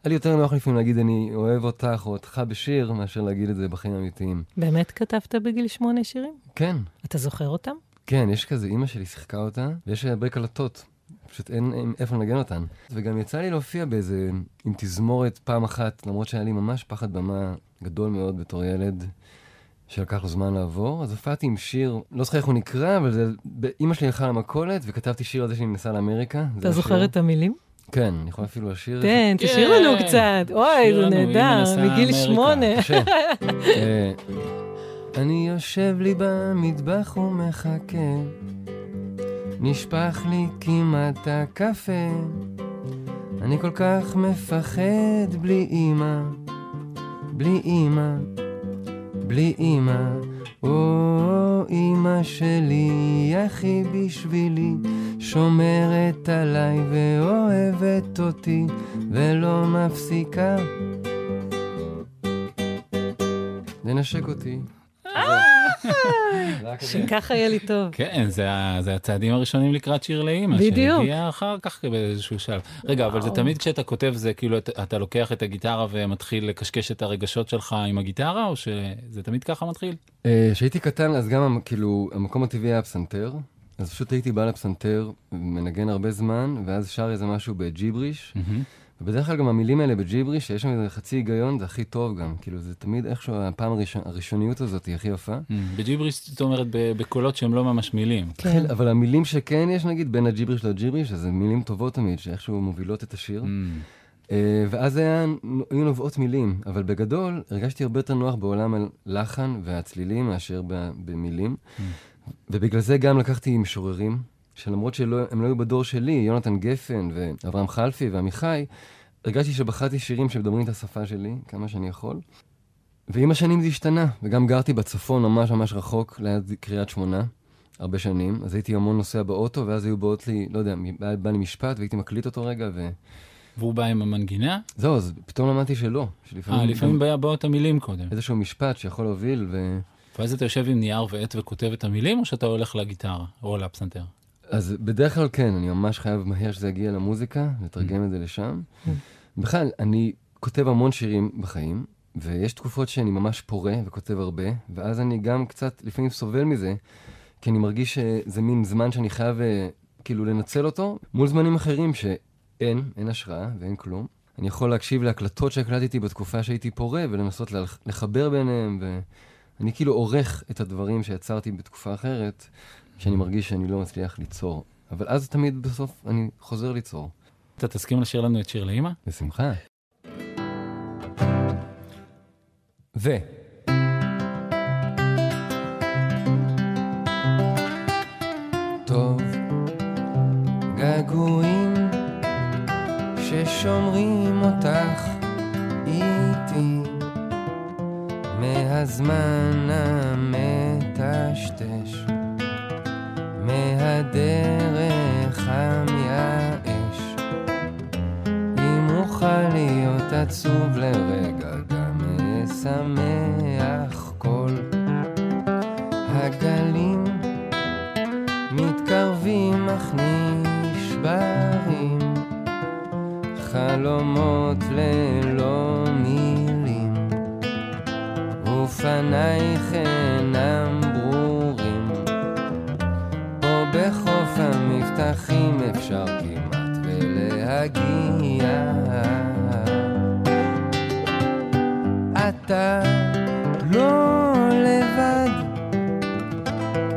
היה לי יותר נוח לפעמים להגיד אני אוהב אותך או אותך בשיר, מאשר להגיד את זה בחיים האמיתיים. באמת כתבת בגיל שמונה שירים? כן, אתה זוכר אותם? כן, יש כזה, אימא שלי שיחקה אותה, ויש הרבה קלטות. פשוט אין, אין איפה לנגן אותן. וגם יצא לי להופיע באיזה, עם תזמורת פעם אחת, למרות שהיה לי ממש פחד במה גדול מאוד בתור ילד, שלקח לו זמן לעבור. אז הופעתי עם שיר, לא זוכר איך הוא נקרא, אבל זה, אימא שלי הלכה למכולת, וכתבתי שיר על זה שאני נסעה לאמריקה. זה אתה זוכר. את המילים? כן, אני יכול אפילו לשיר. תן, כן. תשאיר לנו קצת. אוי, זה נהדר, מגיל. שמונה. אה, אני יושב לי במטבח ומחכה, נשפך לי כמעט הקפה, אני כל כך מפחד בלי אמא, בלי אמא, בלי אמא. או אמא שלי, אחי בשבילי, שומרת עליי ואוהבת אותי, ולא מפסיקה לנשק אותי. שככה יהיה לי טוב. כן, זה, הצעדים הראשונים לקראת שיר לאימא. בדיוק. שהגיע אחר כך באיזשהו שלב. רגע, אבל זה תמיד כשאתה כותב, זה כאילו אתה, אתה לוקח את הגיטרה ומתחיל לקשקש את הרגשות שלך עם הגיטרה, או שזה תמיד ככה מתחיל? אה, כשהייתי קטן, אז גם כאילו, המקום הטבעי היה הפסנתר. אז פשוט הייתי בא לפסנתר, מנגן הרבה זמן, ואז שר איזה משהו בג'יבריש. ובדרך כלל גם המילים האלה בג'יבריש, שיש שם איזה חצי היגיון, זה הכי טוב גם. כאילו, זה תמיד איכשהו, הפעם הראשון, הראשוניות הזאת היא הכי יפה. בג'יבריש זאת אומרת בקולות שהם לא ממש מילים. כן. אבל המילים שכן יש, נגיד, בין הג'יבריש לג'יבריש, אז זה מילים טובות תמיד, שאיכשהו מובילות את השיר. אה, ואז היה, היו נובעות מילים, אבל בגדול הרגשתי הרבה יותר נוח בעולם הלחן והצלילים מאשר במילים. ובגלל זה גם לקחתי משוררים, שלמרות שהם לא היו בדור שלי, יונתן גפן ואברהם חלפי ועמיחי, הרגשתי שבחרתי שירים שמדברים את השפה שלי, כמה שאני יכול. ועם השנים זה השתנה, וגם גרתי בצפון ממש ממש רחוק, ליד קריית שמונה, הרבה שנים. אז הייתי המון נוסע באוטו, ואז היו באות לי, לא יודע, בא, בא לי משפט, והייתי מקליט אותו רגע, ו... והוא בא עם המנגינה? זהו, אז פתאום למדתי שלא. אה, לפעמים גם בא- באות המילים קודם. איזשהו משפט שיכול להוביל, ו... ואז אתה יושב עם נייר ועט וכותב את המילים, או שאתה הולך לגיטרה, או לפסנתר? אז בדרך כלל כן, אני ממש חייב מהר שזה יגיע למוזיקה, לתרגם את זה לשם. בכלל, אני כותב המון שירים בחיים, ויש תקופות שאני ממש פורה וכותב הרבה, ואז אני גם קצת לפעמים סובל מזה, כי אני מרגיש שזה מין זמן שאני חייב אה, כאילו לנצל אותו, מול זמנים אחרים שאין, אין השראה ואין כלום. אני יכול להקשיב להקלטות שהקלטתי בתקופה שהייתי פורה, ולנסות לח- לחבר ביניהם, ואני כאילו עורך את הדברים שיצרתי בתקופה אחרת, שאני מרגיש שאני לא מצליח ליצור. אבל אז תמיד בסוף אני חוזר ליצור. אתה תסכים לשיר לנו את שיר לאימא? בשמחה. ו... טוב, געגועים ששומרים אותך איתי מהזמן המטשטש מהדרך המייאש אם אוכל להיות עצוב לרגע גם אשמח כל. הגלים מתקרבים אך נשברים. חלומות ללא מילים. ופנייך אתה לא לבד.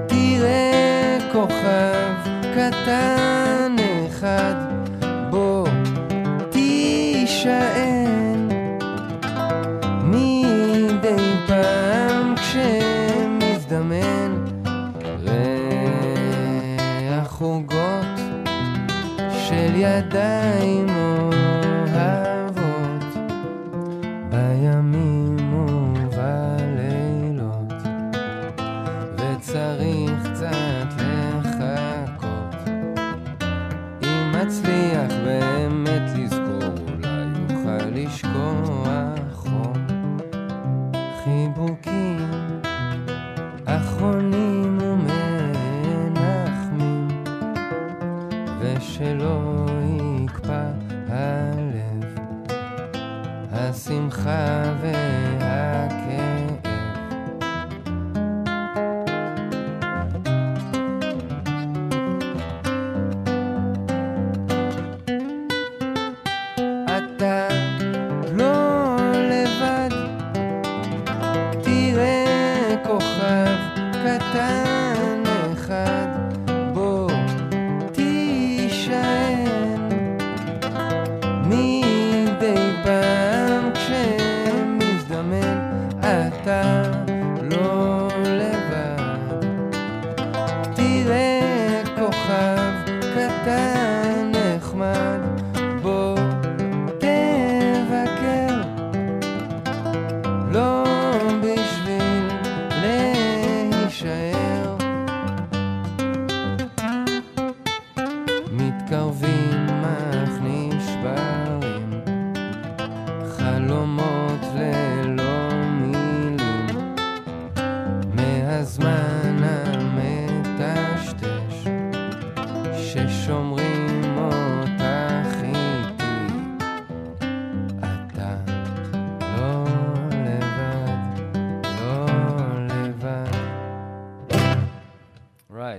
תראה כוכב קטן אחד, בוא תישאל מדי פעם כשמזדמן ריח עוגות של ידיים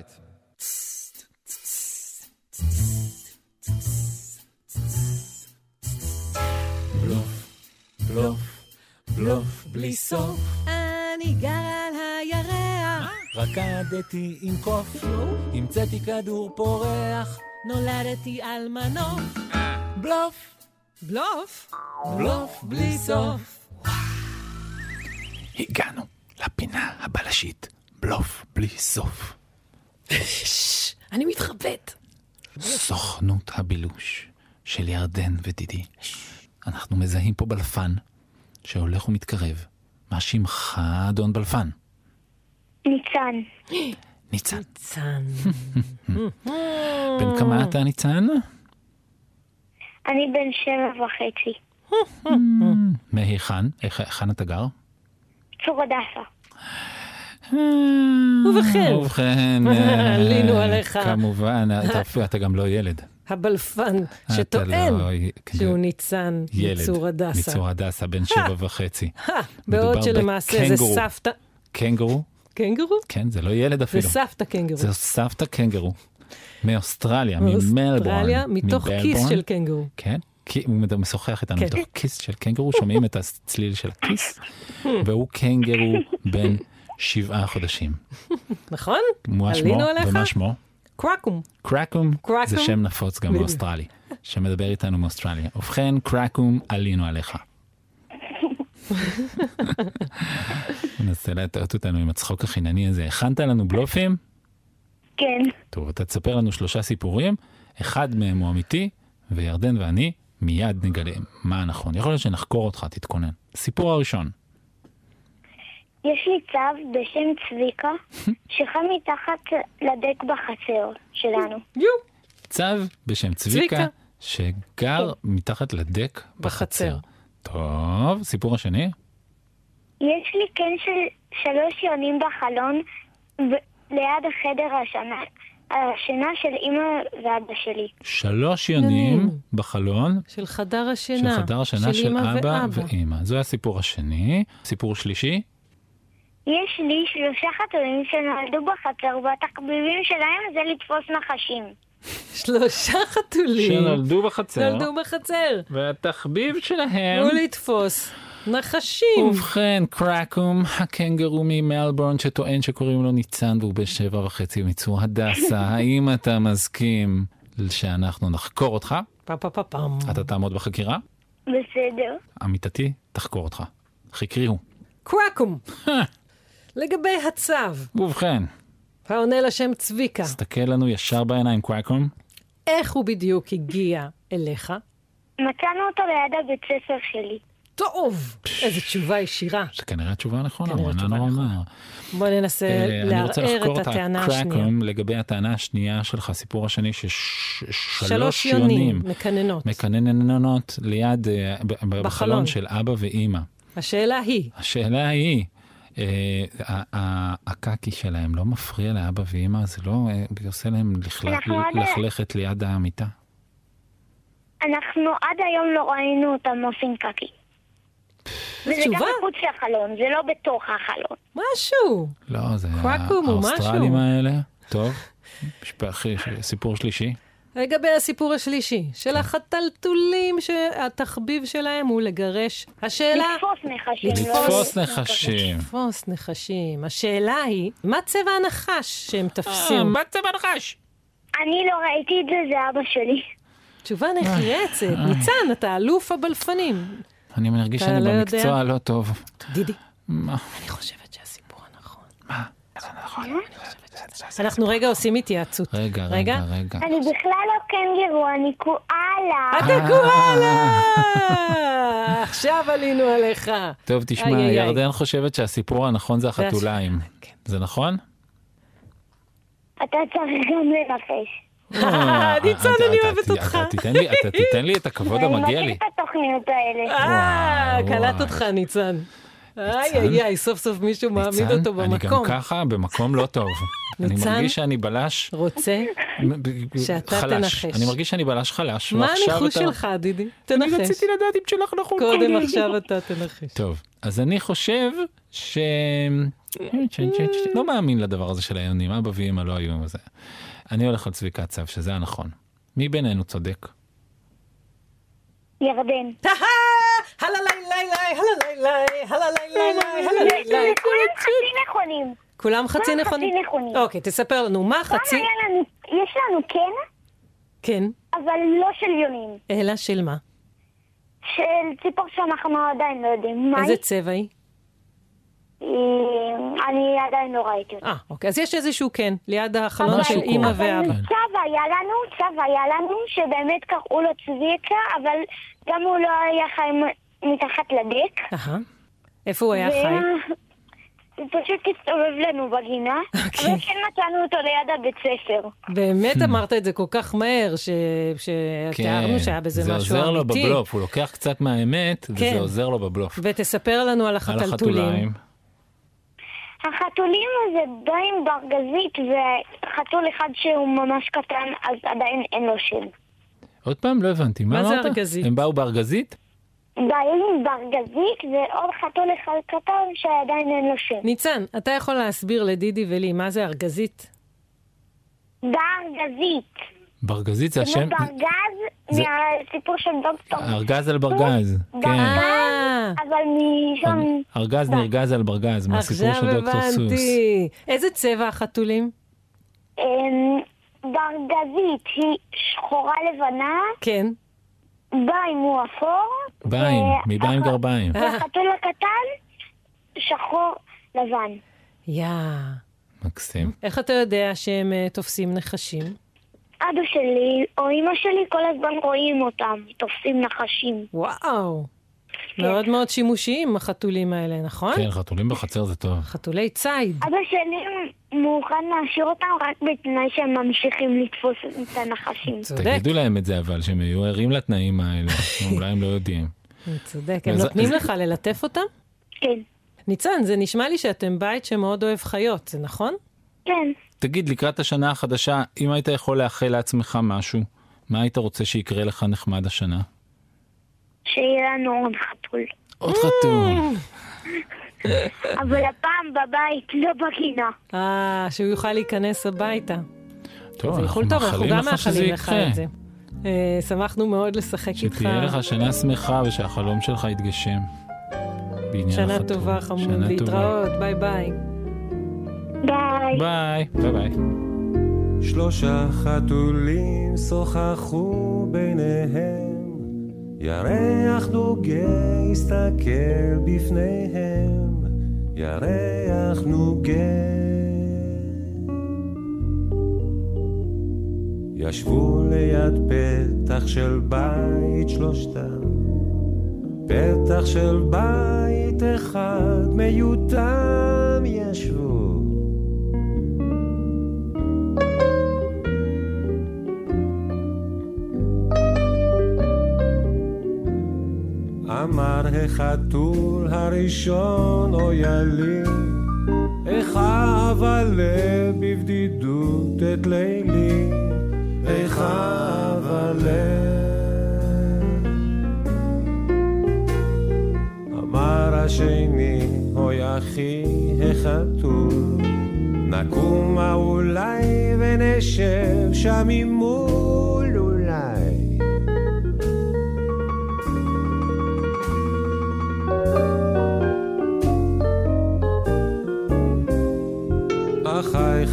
Right. בלוף, בלוף, בלוף בלי סוף. אני גר על הירח, רקדתי עם קוף, המצאתי כדור פורח, נולדתי על מנוף. בלוף, בלוף? בלוף בלי סוף. הגענו לפינה הבלשית, בלוף בלי סוף. אני מתחבאת. סוכנות הבילוש של ירדן ודידי. אנחנו מזהים פה בלפן שהולך ומתקרב. מה שמך, אדון בלפן? ניצן, ניצן. ניצן. בן כמה אתה, ניצן? אני בן שבע וחצי. מהיכן? היכן אתה גר? צור הדסה. ובכן, ובכן, עלינו אה, עליך. כמובן, אתה- אתה גם לא ילד. הבלפן שטוען לא- שהוא ניצן. מצור הדסה. מצור הדסה, בן שבע וחצי. אה, בעוד שלמעשה זה. סבתא... קנגורו? קנגורו? כן, זה לא ילד זה אפילו. סבתא קנגורו. זה סבתא קנגורו. מאוסטרליה, מאוסטרליה, ממלבורן. מתוך כיס. של קנגורו. כן, כי הוא משוחח איתנו כן. מתוך כיס של קנגורו, שומעים את הצליל של הכיס, והוא קנגורו בן שבעה חודשים. נכון? מה שמו? עלינו עליך? ומה שמו? קרקום. קרקום, קרקום. זה שם נפוץ גם. באוסטרלי, שמדבר איתנו מאוסטרליה. ובכן, קרקום, עלינו עליך. מנסה להטעות אותנו עם הצחוק החינני הזה. הכנת לנו בלופים? כן, טוב, אתה תספר לנו שלושה סיפורים, אחד מהם הוא אמיתי, וירדן ואני מיד נגלה מה הנכון. יכול להיות שנחקור אותך, תתכונן. סיפור הראשון, יש לי צב בשם צביקה, שחי מתחת לדק בחצר שלנו. יו. צב בשם צביקה. שגר מתחת לדק בחצר. טוב, סיפור השני, יש לי קן של שלוש יונים בחלון, ליד החדר השנה, השינה של אמא ואבא שלי. שלוש יונים. בחלון של חדר של השינה. חדר השינה של אמא אבא ואבא. ואימא. זה הסיפור השני. סיפור שלישי, יש לי שלושה חתולים שנולדו בחצר, והתחביבים שלהם זה לתפוס נחשים. שלושה חתולים. שנולדו בחצר, נולדו בחצר. והתחביב שלהם תנו לתפוס. נחשים. ובכן, קרקום, הקנגרו ממלבורן שטוען שקוראים לו ניצן והוא בן שבע וחצי מצור הדסה, האם אתה מסכים שאנחנו נחקור אותך? פה פה פה פם. אתה תעמוד בחקירה? בסדר. עמיתתי, תחקור אותך. חקרי הוא. קרקום. לגבי הצו, ובכן, העונה לשם צביקה, תסתכל לנו ישר בעיניים, קרקום. איך הוא בדיוק הגיע אליך? מצאנו אותו ליד הבית ספר שלי. טוב, איזו תשובה ישירה. זה כנראה התשובה הנכונה, כנראה הוא ענה נורא נכונה. מהר. בוא ננסה אה, אני רוצה לערער לחקור את את הטענה השנייה. הקרקום לגבי הטענה השנייה שלך, הסיפור השני ששלוש שלוש יונים מקננות. מקננות ליד, אה, בחלון. של אבא ואימא. השאלה היא, השאלה היא, הקקי שלהם לא מפריע לאבא ואימא? זה לא אה, עושה להם לכלכת ליד המיטה? אנחנו עד היום לא ראינו אותם עושים קקי. וזה גם? מחוץ לחלון, זה לא בתוך החלון. משהו. לא, זה האוסטרלים. האלה. טוב, סיפור שלישי. לגבי הסיפור השלישי. של החתלתולים שהתחביב שלהם הוא לגרש. השאלה... לתפוס נחשים. לא לתפוס נחשים. לתפוס נחשים. השאלה היא, מה צבע הנחש שהם אה, תפסים? מה צבע נחש? אני לא ראיתי את זה, זה אבא שלי. תשובה נחרצת. ניצן, אתה אלוף הבלפנים. אני מרגיש שאני לא במקצוע? לא טוב. דידי, מה? אני חושבת שהסיפור הנכון. מה? זה נכון. אנחנו רגע עושים התייעצות. רגע, רגע. רגע. אני בכלל לא קנגרו, אני קואלה. אתה קואלה! עכשיו עלינו עליך. טוב, תשמע. ירדן חושבת שהסיפור הנכון זה החתוליים. כן. זה נכון? אתה צריך גם לנחש. אה, ניצן, אני אוהבת אותך. אתה תיתן לי- את הכבוד אני המגיע מכיר לי. את התוכניות האלה. אה, קלט. אותך, ניצן. איי איי איי, סוף סוף מישהו מעמיד אותו אני גם במקום. ככה במקום לא טוב. אני? מרגיש שאני בלש רוצה? שאתה חלש. תנחש. אני מרגיש שאני בלש חלש. מה הניחוש שלך, דידי? אני תנחש. רציתי לדעת אם שלך נכון. קודם עכשיו אתה תנחש. טוב, אז אני חושב ש... לא מאמין לדבר הזה של היונים, אבא ואמא לא היו עם זה. אני הולך על צביקה צב, שזה הנכון. מי בינינו צודק? ירדן. כולם חצי נכונים. כולם חצי כולם נכונים? חצי נכונים. אוקיי, תספר לנו, מה חצי... יש לנו כן, כן, אבל לא של יונים. אלא של מה? של ציפור שאנחנו עדיין לא יודעים. איזה? צבע היא? אה, אני עדיין לא ראיתי אותה. אה, אוקיי, אז יש איזשהו כן, ליד החלון אבל- של אימא אבל ואבא. צו היה לנו, צו היה לנו, שבאמת קראו לו צביקה, אבל גם הוא לא היה חי מתחת לדק. אהה. איפה הוא היה חי? הוא פשוט הסתובב לנו בגינה, אוקיי. אבל כן מצאנו אותו ליד הבית ספר. באמת אמרת את זה כל כך מהר, ש- שתיארנו שהיה בזה כן, זה משהו עוזר לו אמיתי. בבלוף, הוא לוקח קצת מהאמת, כן. וזה עוזר לו בבלוף. ותספר לנו על החתלתולים. החתולים הזה בא עם ברגזית, וחתול אחד שהוא ממש קטן, אז עדיין אין לו שם. עוד פעם, לא הבנתי, מה מה זה אמרת? ארגזית? הם באו בארגזית? בא עם ברגזית, ועוד חתול אחד קטן שעדיין אין לו שם. ניצן, אתה יכול להסביר לדידי ולי מה זה ארגזית? ברגזית. ברגזית זה כמו השם? ברגז זה- מהסיפור של דוקטור. ארגז על ברגז, כן. אה, אבל משם... ארגז נרגז על ברגז, מהסיפור עכשיו של דוקטור סוס. הבנתי. איזה צבע החתולים? ברגזית היא שחורה לבנה, כן. ביים הוא אפור. ביים, ו- מביים גרביים. והחתול הקטן שחור לבן. יא. מקסים. איך אתה יודע שהם אה, תופסים נחשים? אבא שלי או אמא שלי כל הזמן רואים אותם, תופסים נחשים. וואו. מאוד מאוד שימושיים החתולים האלה, נכון? כן, חתולים בחצר זה טוב. חתולי ציד. אבא שלי מוכן להשאיר אותם רק בתנאי שהם ממשיכים לתפוס את הנחשים. צודק, תגידו להם את זה אבל, שהם יהיו ערים לתנאים האלה. אולי הם לא יודעים. צודק. הם נותנים לך ללטף אותם? כן. ניצן, זה נשמע לי שאתם בית שמאוד אוהב חיות, זה נכון? כן. תגיד, לקראת השנה החדשה, אם היית יכול לאחל לעצמך משהו, מה היית רוצה שיקרה לך נחמד השנה? שיהיה לנו עוד חתול. עוד חתול. אבל הפעם בבית, לא בגינה. אה, שהוא יוכל להיכנס הביתה. טוב, אנחנו אנחנו מאחלים גם לך שזה מאחלים לך יקרה. את זה. אה, שמחנו מאוד לשחק איתך. שתהיה לך שנה שמחה ושהחלום שלך יתגשם. שנה. טובה, חמוד. להתראות, ביי ביי. ביי. ביי, ביי ביי. שלושה חתולים שוחחו ביניהם, ירח נוגה הסתכל בפניהם, ירח נוגה. ישבו ליד פתח של בית שלושתם, פתח של בית אחד מיותם החתול הראשון, אויה לי, איך אבלה בבדידות את לילי, איך אבלה. אמר השני, אוי אחי החתול, נקומה אולי ונשב שם ממול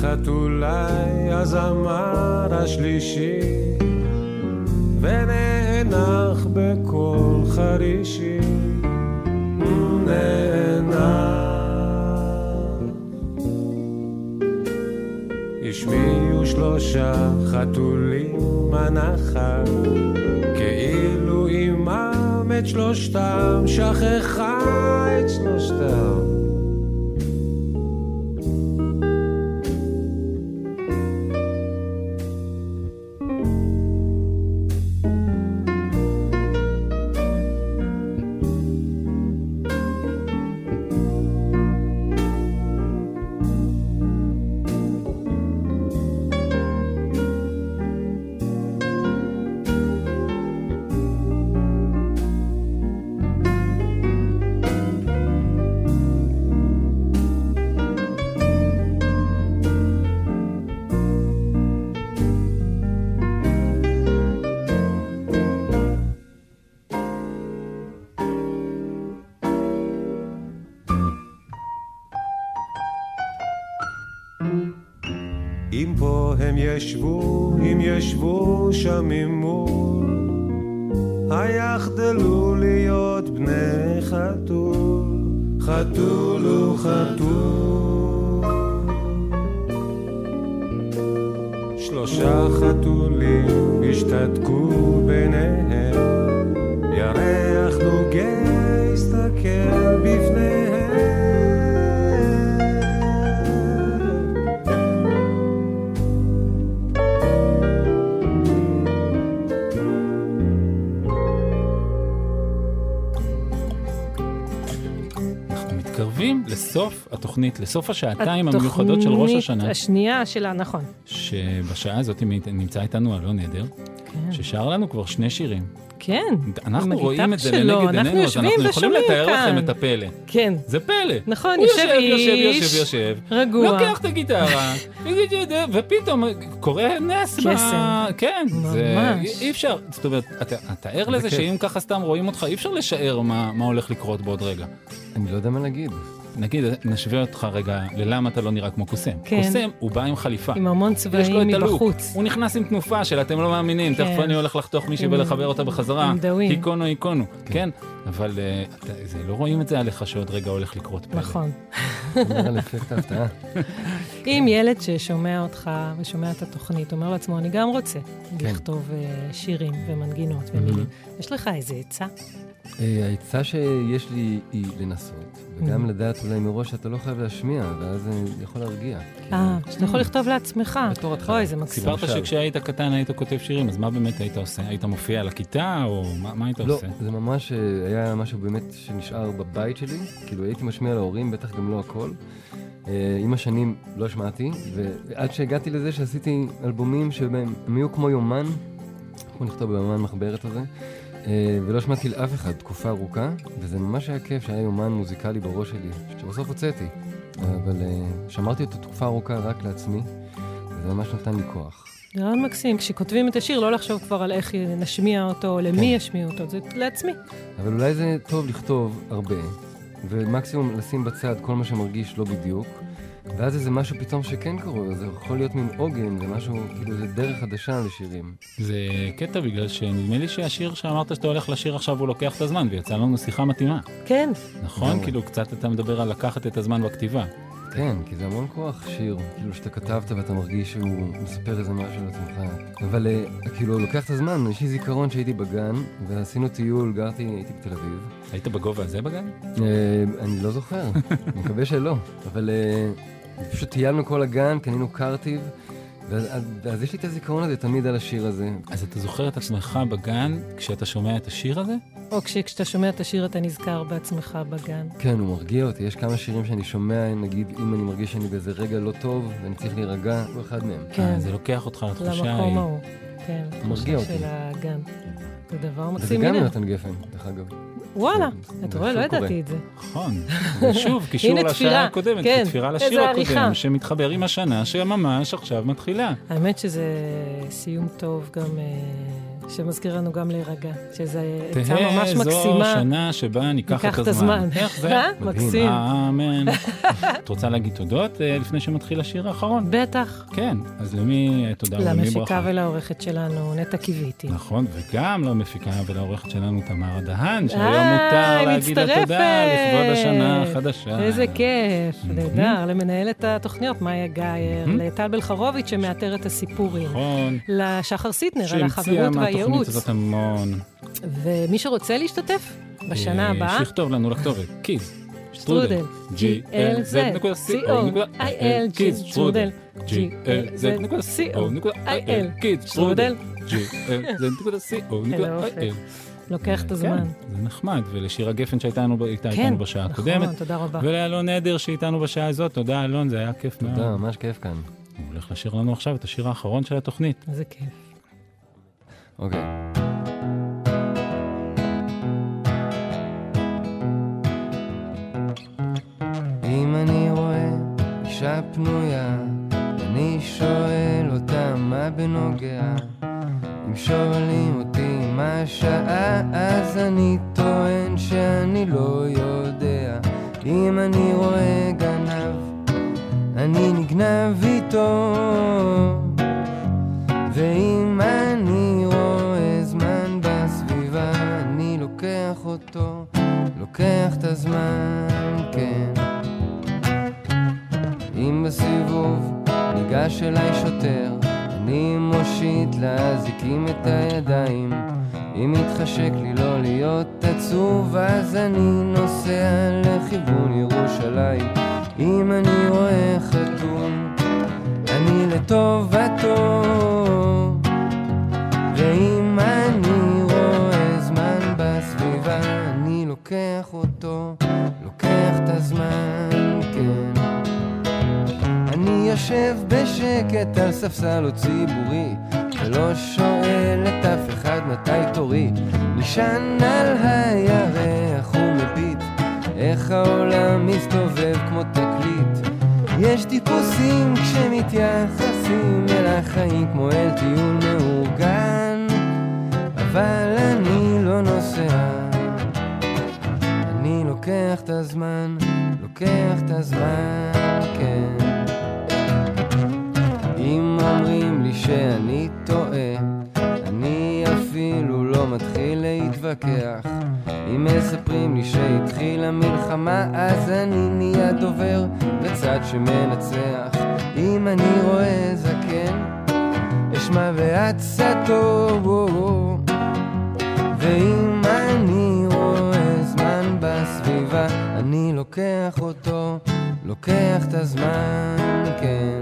חתולי, אז אמר השלישי, ונאנח בקול חרישי, נאנח. השמיעו שלושה חתולים הנחה, כאילו עמם את שלושתם, שכחה את שלושתם. הם ישבו, אם ישבו שם ממול, התוכנית, לסוף השעתיים המיוחדות של ראש השנה, התוכנית השנייה שלה, נכון. שבשעה הזאת נמצא איתנו אלון עדר, כן. ששר לנו כבר שני שירים. כן. אנחנו עם רואים את זה שלו, לנגד אנחנו עינינו, אז אנחנו יכולים ושומעים לתאר לכם כאן. את הפלא. כן. זה פלא. נכון, הוא יושב יושב, יושב, איש, יושב, יושב, רגוע. לוקח את הגיטרה, ופתאום קורה נס. קסם. כן, זה ממש. אי אפשר, זאת אומרת, אתה אתה ער לזה. שאם ככה סתם רואים אותך, אי אפשר לשער מה מה הולך לקרות בעוד רגע. אני לא יודע מה להגיד. נגיד, נשווה אותך רגע ללמה אתה לא נראה כמו קוסם. כן. קוסם, הוא בא עם חליפה. עם המון צבעים מבחוץ. הוא נכנס עם תנופה של אתם לא מאמינים, כן. תכף אני הולך לחתוך מישהי עם- ולחבר אותה בחזרה, עם דאווין. איקונו איקונו, כן, אבל אה, אתה- זה- לא רואים את זה עליך שעוד רגע הולך לקרות פלא. נכון. אם ילד ששומע אותך ושומע את התוכנית, אומר לעצמו, אני גם רוצה כן. לכתוב אה, שירים ומנגינות ומילים, יש לך איזה עצה? אה, העצה שיש לי היא לנסות, וגם לדעת אולי מראש שאתה לא חייב להשמיע, ואז זה יכול להרגיע. אה, שאתה יכול לכתוב לעצמך. בתור התחלה. אוי, זה מקסים. סיפרת. שכשהיית קטן היית כותב שירים, אז מה באמת היית עושה? היית מופיע על הכיתה, או מה מה היית לא, עושה? זה ממש אה, היה משהו באמת שנשאר בבית שלי, כאילו הייתי משמיע להורים, בטח גם לא הכל. אה, עם השנים לא השמעתי, ועד שהגעתי לזה שעשיתי אלבומים שבהם הם היו כמו יומן, אנחנו נכתוב ביומן מחברת הזה, ולא השמעתי לאף אחד תקופה ארוכה, וזה ממש היה כיף שהיה יומן מוזיקלי בראש שלי, שבסוף הוצאתי, אבל אה, שמרתי אותו תקופה ארוכה רק לעצמי, וזה ממש נתן לי כוח. זה רעיון מקסים, כשכותבים את השיר, לא לחשוב כבר על איך נשמיע אותו, או למי כן. ישמיע אותו, זה לעצמי. אבל אולי זה טוב לכתוב הרבה, ומקסימום לשים בצד כל מה שמרגיש לא בדיוק, ואז איזה משהו פתאום שכן קורה, זה יכול להיות מין עוגן, זה משהו, כאילו, זה דרך חדשה לשירים. זה קטע בגלל שנדמה לי שהשיר שאמרת שאתה הולך לשיר עכשיו הוא לוקח את הזמן, ויצא לנו שיחה מתאימה. כן. נכון? כאילו קצת אתה מדבר על לקחת את הזמן בכתיבה. כן, כי זה המון כוח שיר, כאילו שאתה כתבת ואתה מרגיש שהוא מספר איזה משהו על עצמך. אבל אה, כאילו, לוקח את הזמן, יש לי זיכרון שהייתי בגן, ועשינו טיול, גרתי, הייתי בתל אביב. היית בגובה הזה בגן? אה, אני לא זוכר, אני מקווה שלא. אבל אה, פשוט טיילנו כל הגן, קנינו קרטיב, ואז, אז יש לי את הזיכרון הזה תמיד על השיר הזה. אז אתה זוכר את עצמך בגן כשאתה שומע את השיר הזה? או כשאתה שומע את השיר אתה נזכר בעצמך בגן. כן, הוא מרגיע אותי. יש כמה שירים שאני שומע, נגיד, אם אני מרגיש שאני באיזה רגע לא טוב, ואני צריך להירגע, הוא אחד מהם. כן. אה, זה לוקח אותך לתחושה למקום ההיא. ההוא. כן, מרגיע אותי. של הגן. זה דבר וזה מקסים. גם הנה. יונתן גפן, דרך אגב. וואלה, זה אתה רואה, לא. ידעתי את זה. נכון. ושוב, קישור לשעה הקודמת, כן, תפירה לשיר. הקודם, שמתחבר עם השנה שממש עכשיו מתחילה. האמת שזה סיום טוב גם, אה, שמזכיר לנו גם להירגע, שזו עצה ממש תהא זו מקסימה. שנה שבה ניקח את הזמן. איך זה? אה? מקסים. אמן. את רוצה להגיד תודות אה, לפני שמתחיל השיר האחרון? בטח. כן, אז למי אה, תודה ולמי למפיקה ברכה? ולעורכת שלנו, נטע קיוויתי. נכון, וגם למפיקה ולעורכת שלנו תמרה דהן, שהיום מותר להגיד לה תודה. לכבוד השנה החדשה. איזה כיף. נהדר, למנהלת התוכניות, מאיה גאייר, אהמ. לטל בלחרוביץ' שמאתר את הסיפורים, נכון. לשחר סיטנר על החברות מהתוכנית והייעוץ, הזאת המון. ומי שרוצה להשתתף בשנה אה, הבאה, שיכתוב לנו לכתובת, kids שטרודל, G-L-Z-C-O-I-L, kids, שטרודל, G-L-Z-C-O-I-L, קיז, שטרודל. איזה אופק. לוקח את הזמן. כן, זה נחמד, ולשירה גפן שהייתה הייתה כן, איתנו בשעה הקודמת, נכון, תודה רבה. ולאלון עדר שאיתנו בשעה הזאת, תודה אלון, זה היה כיף מאוד. תודה, ממש כיף כאן. הוא הולך לשיר לנו עכשיו את השיר האחרון של התוכנית. איזה כיף. אוקיי. אם אני רואה אישה פנויה, אני שואל אותה מה בנוגע. אם שואלים אותי מה השעה, אז אני טוען שאני לא יודע. אם אני רואה גנב, אני נגנב איתו. ואם אני אותו, לוקח את הזמן, כן. אם בסיבוב ניגש אליי שוטר, אני מושיט לאזיקים את הידיים. אם מתחשק לי לא להיות עצוב, אז אני נוסע לכיוון ירושלים. אם אני רואה חתום, אני לטובתו. אותו, לוקח את הזמן, כן. אני יושב בשקט על ספסל או ציבורי, ולא שואל את אף אחד מתי תורי. נשען על הירח ומביט, איך העולם מסתובב כמו תקליט. יש טיפוסים כשמתייחסים אל החיים כמו אל טיול מאורגן, אבל אני לא נוסע. לוקח את הזמן, לוקח את הזמן, כן. אם אומרים לי שאני טועה, אני אפילו לא מתחיל להתווכח. אם מספרים לי שהתחילה מלחמה, אז אני נהיה דובר בצד שמנצח. אם אני רואה זקן, אשמע בעצתו. ואם אני לוקח אותו, לוקח את הזמן, כן.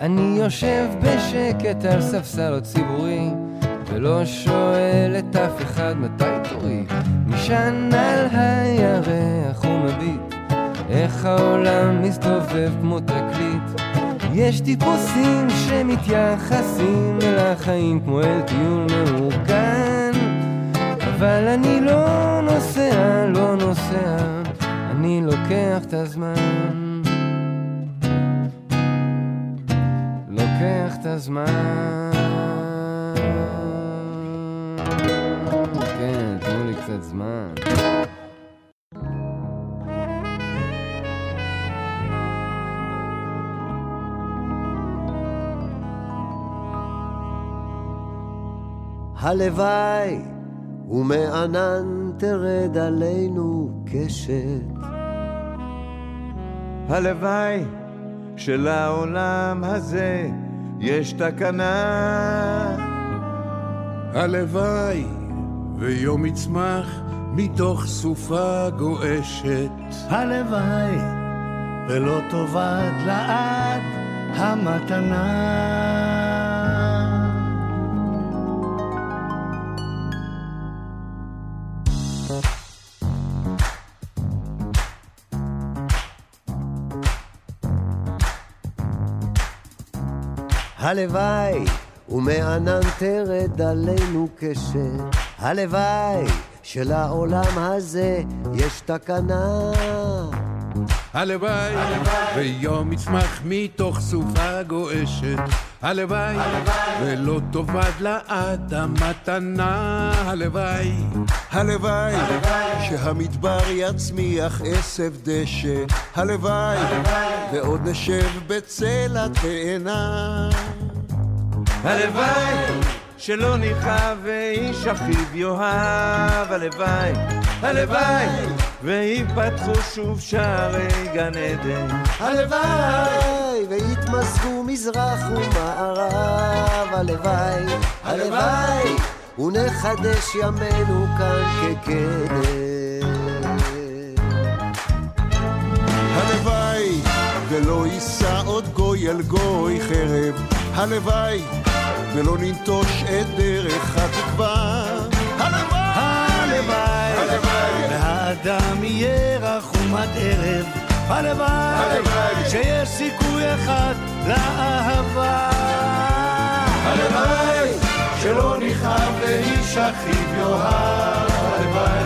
אני יושב בשקט על ספסל או ציבורי, ולא שואל את אף אחד מתי תורי. נשען על הירח ומביט, איך העולם מסתובב כמו תקליט. יש טיפוסים שמתייחסים אל החיים כמו אל טיול מאורגן, אבל אני לא נוסע, לא נוסע, אני לוקח את הזמן. לוקח את הזמן. כן, תנו לי קצת זמן. הלוואי ומענן תרד עלינו קשת. הלוואי שלעולם הזה יש תקנה. הלוואי ויום יצמח מתוך סופה גועשת. הלוואי ולא תאבד לעד המתנה. הלוואי ומענן תרד עלינו קשת. הלוואי שלעולם הזה יש תקנה. הלוואי ויום יצמח מתוך סופה גועשת. הלוואי ולא תאבד לעד המתנה. הלוואי הלוואי שהמדבר יצמיח עשב דשא. הלוואי ועוד נשב בצל התאנה. הלוואי שלא נכאב ואיש אחיו יאהב. הלוואי, הלוואי ויפתחו שוב שערי גן עדן. הלוואי ויתמזגו מזרח ומערב. הלוואי, הלוואי ונחדש ימינו כאן כקדם. הלוואי ולא יישא עוד גוי אל גוי חרב. הלוואי ולא ננטוש את דרך התקווה. הלוואי, והאדם יהיה רחום עד ערב. הלוואי, שיש סיכוי אחד לאהבה. הלוואי שלא נכאב ואיש אחיו יאהב. הלוואי,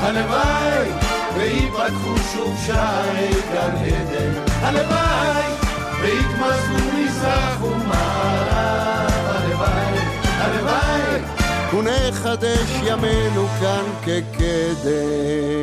הלוואי ויפתחו שוב שערי גן עדן. הלוואי ויתמזגו מזרח ומערב. הלוואי, הלוואי ונחדש ימינו כאן כקדם.